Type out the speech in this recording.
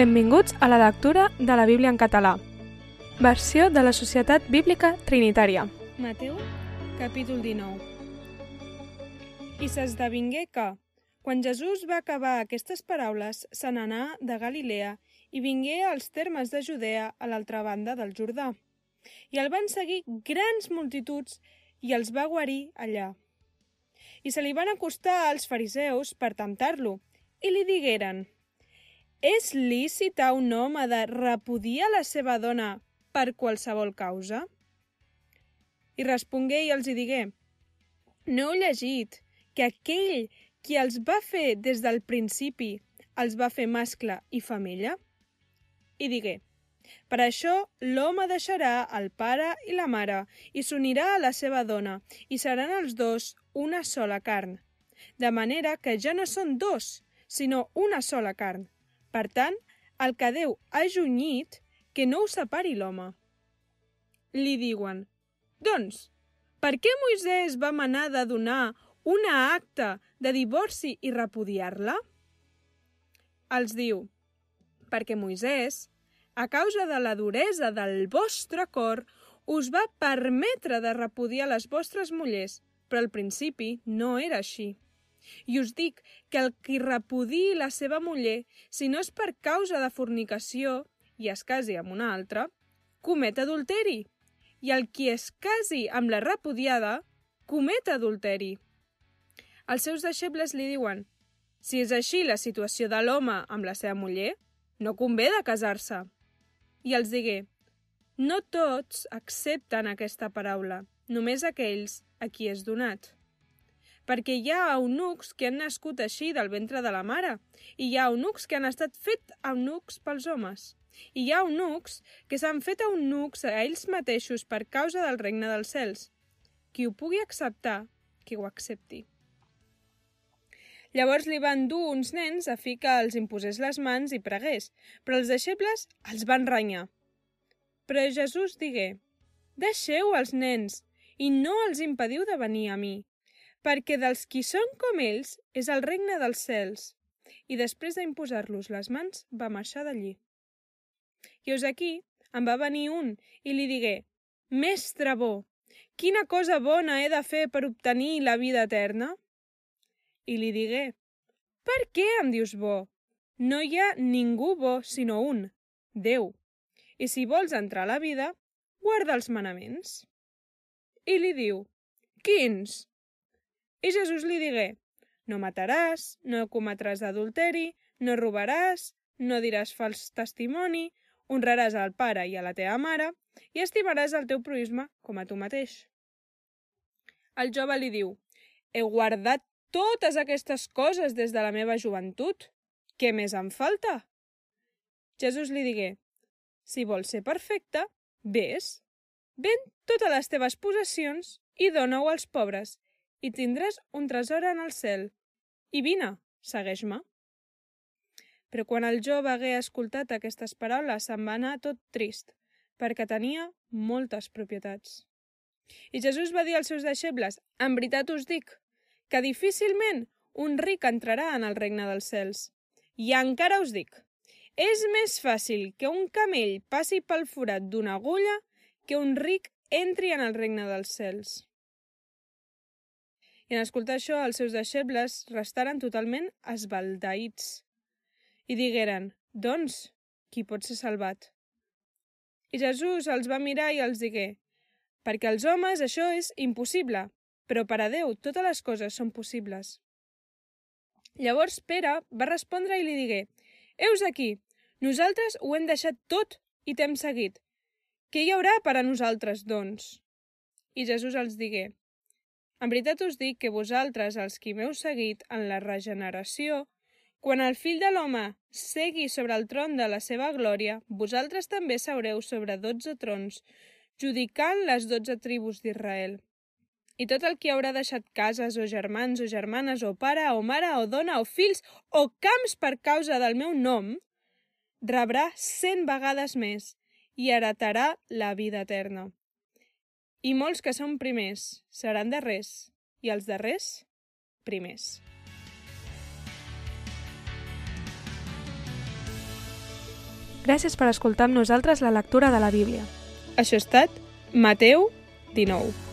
Benvinguts a la lectura de la Bíblia en català. Versió de la Societat Bíblica Trinitària. Mateu, capítol 19. I s'esdevingué que, quan Jesús va acabar aquestes paraules, se n'anà de Galilea i vingué als termes de Judea a l'altra banda del Jordà. I el van seguir grans multituds i els va guarir allà. I se li van acostar als fariseus per temptar-lo, i li digueren «És lícit a un home de repudiar la seva dona per qualsevol causa?» I respongué i els hi digué «No heu llegit que aquell qui els va fer des del principi els va fer mascle i femella?» I digué per això l'home deixarà el pare i la mare i s'unirà a la seva dona i seran els dos una sola carn. De manera que ja no són dos, sinó una sola carn. Per tant, el que Déu ha junyit, que no ho separi l'home. Li diuen, doncs, per què Moisès va manar de donar una acta de divorci i repudiar-la? Els diu, perquè Moisès, a causa de la duresa del vostre cor, us va permetre de repudiar les vostres mullers, però al principi no era així. I us dic que el qui repudi la seva muller, si no és per causa de fornicació i es casi amb una altra, comet adulteri. I el qui es casi amb la repudiada, comet adulteri. Els seus deixebles li diuen si és així la situació de l'home amb la seva muller, no convé de casar-se. I els digué, no tots accepten aquesta paraula, només aquells a qui és donat. Perquè hi ha eunucs que han nascut així del ventre de la mare, i hi ha eunucs que han estat fet eunucs pels homes. I hi ha eunucs que s'han fet eunucs a ells mateixos per causa del regne dels cels. Qui ho pugui acceptar, que ho accepti. Llavors li van dur uns nens a fi que els imposés les mans i pregués, però els deixebles els van renyar. Però Jesús digué, deixeu els nens i no els impediu de venir a mi, perquè dels qui són com ells és el regne dels cels. I després d'imposar-los les mans, va marxar d'allí. Us aquí em va venir un i li digué, Mestre bo, quina cosa bona he de fer per obtenir la vida eterna? I li digué, Per què em dius bo? No hi ha ningú bo sinó un, Déu. I si vols entrar a la vida, guarda els manaments. I li diu, Quins? I Jesús li digué, no mataràs, no cometràs adulteri, no robaràs, no diràs fals testimoni, honraràs al pare i a la teva mare i estimaràs el teu proisme com a tu mateix. El jove li diu, he guardat totes aquestes coses des de la meva joventut. Què més em falta? Jesús li digué, si vols ser perfecte, vés, ven totes les teves possessions i dona-ho als pobres i tindràs un tresor en el cel. I vine, segueix-me. Però quan el jove hagué escoltat aquestes paraules se'n va anar tot trist, perquè tenia moltes propietats. I Jesús va dir als seus deixebles, en veritat us dic, que difícilment un ric entrarà en el regne dels cels. I encara us dic, és més fàcil que un camell passi pel forat d'una agulla que un ric entri en el regne dels cels. I en escoltar això, els seus deixebles restaren totalment esbaldaïts. I digueren, doncs, qui pot ser salvat? I Jesús els va mirar i els digué, perquè als homes això és impossible, però per a Déu totes les coses són possibles. Llavors Pere va respondre i li digué, Eus aquí, nosaltres ho hem deixat tot i t'hem seguit. Què hi haurà per a nosaltres, doncs? I Jesús els digué, en veritat us dic que vosaltres, els qui m'heu seguit en la regeneració, quan el fill de l'home segui sobre el tron de la seva glòria, vosaltres també seureu sobre dotze trons, judicant les dotze tribus d'Israel. I tot el qui haurà deixat cases o germans o germanes o pare o mare o dona o fills o camps per causa del meu nom, rebrà cent vegades més i heretarà la vida eterna. I molts que són primers seran darrers, i els darrers, primers. Gràcies per escoltar amb nosaltres la lectura de la Bíblia. Això ha estat Mateu 19.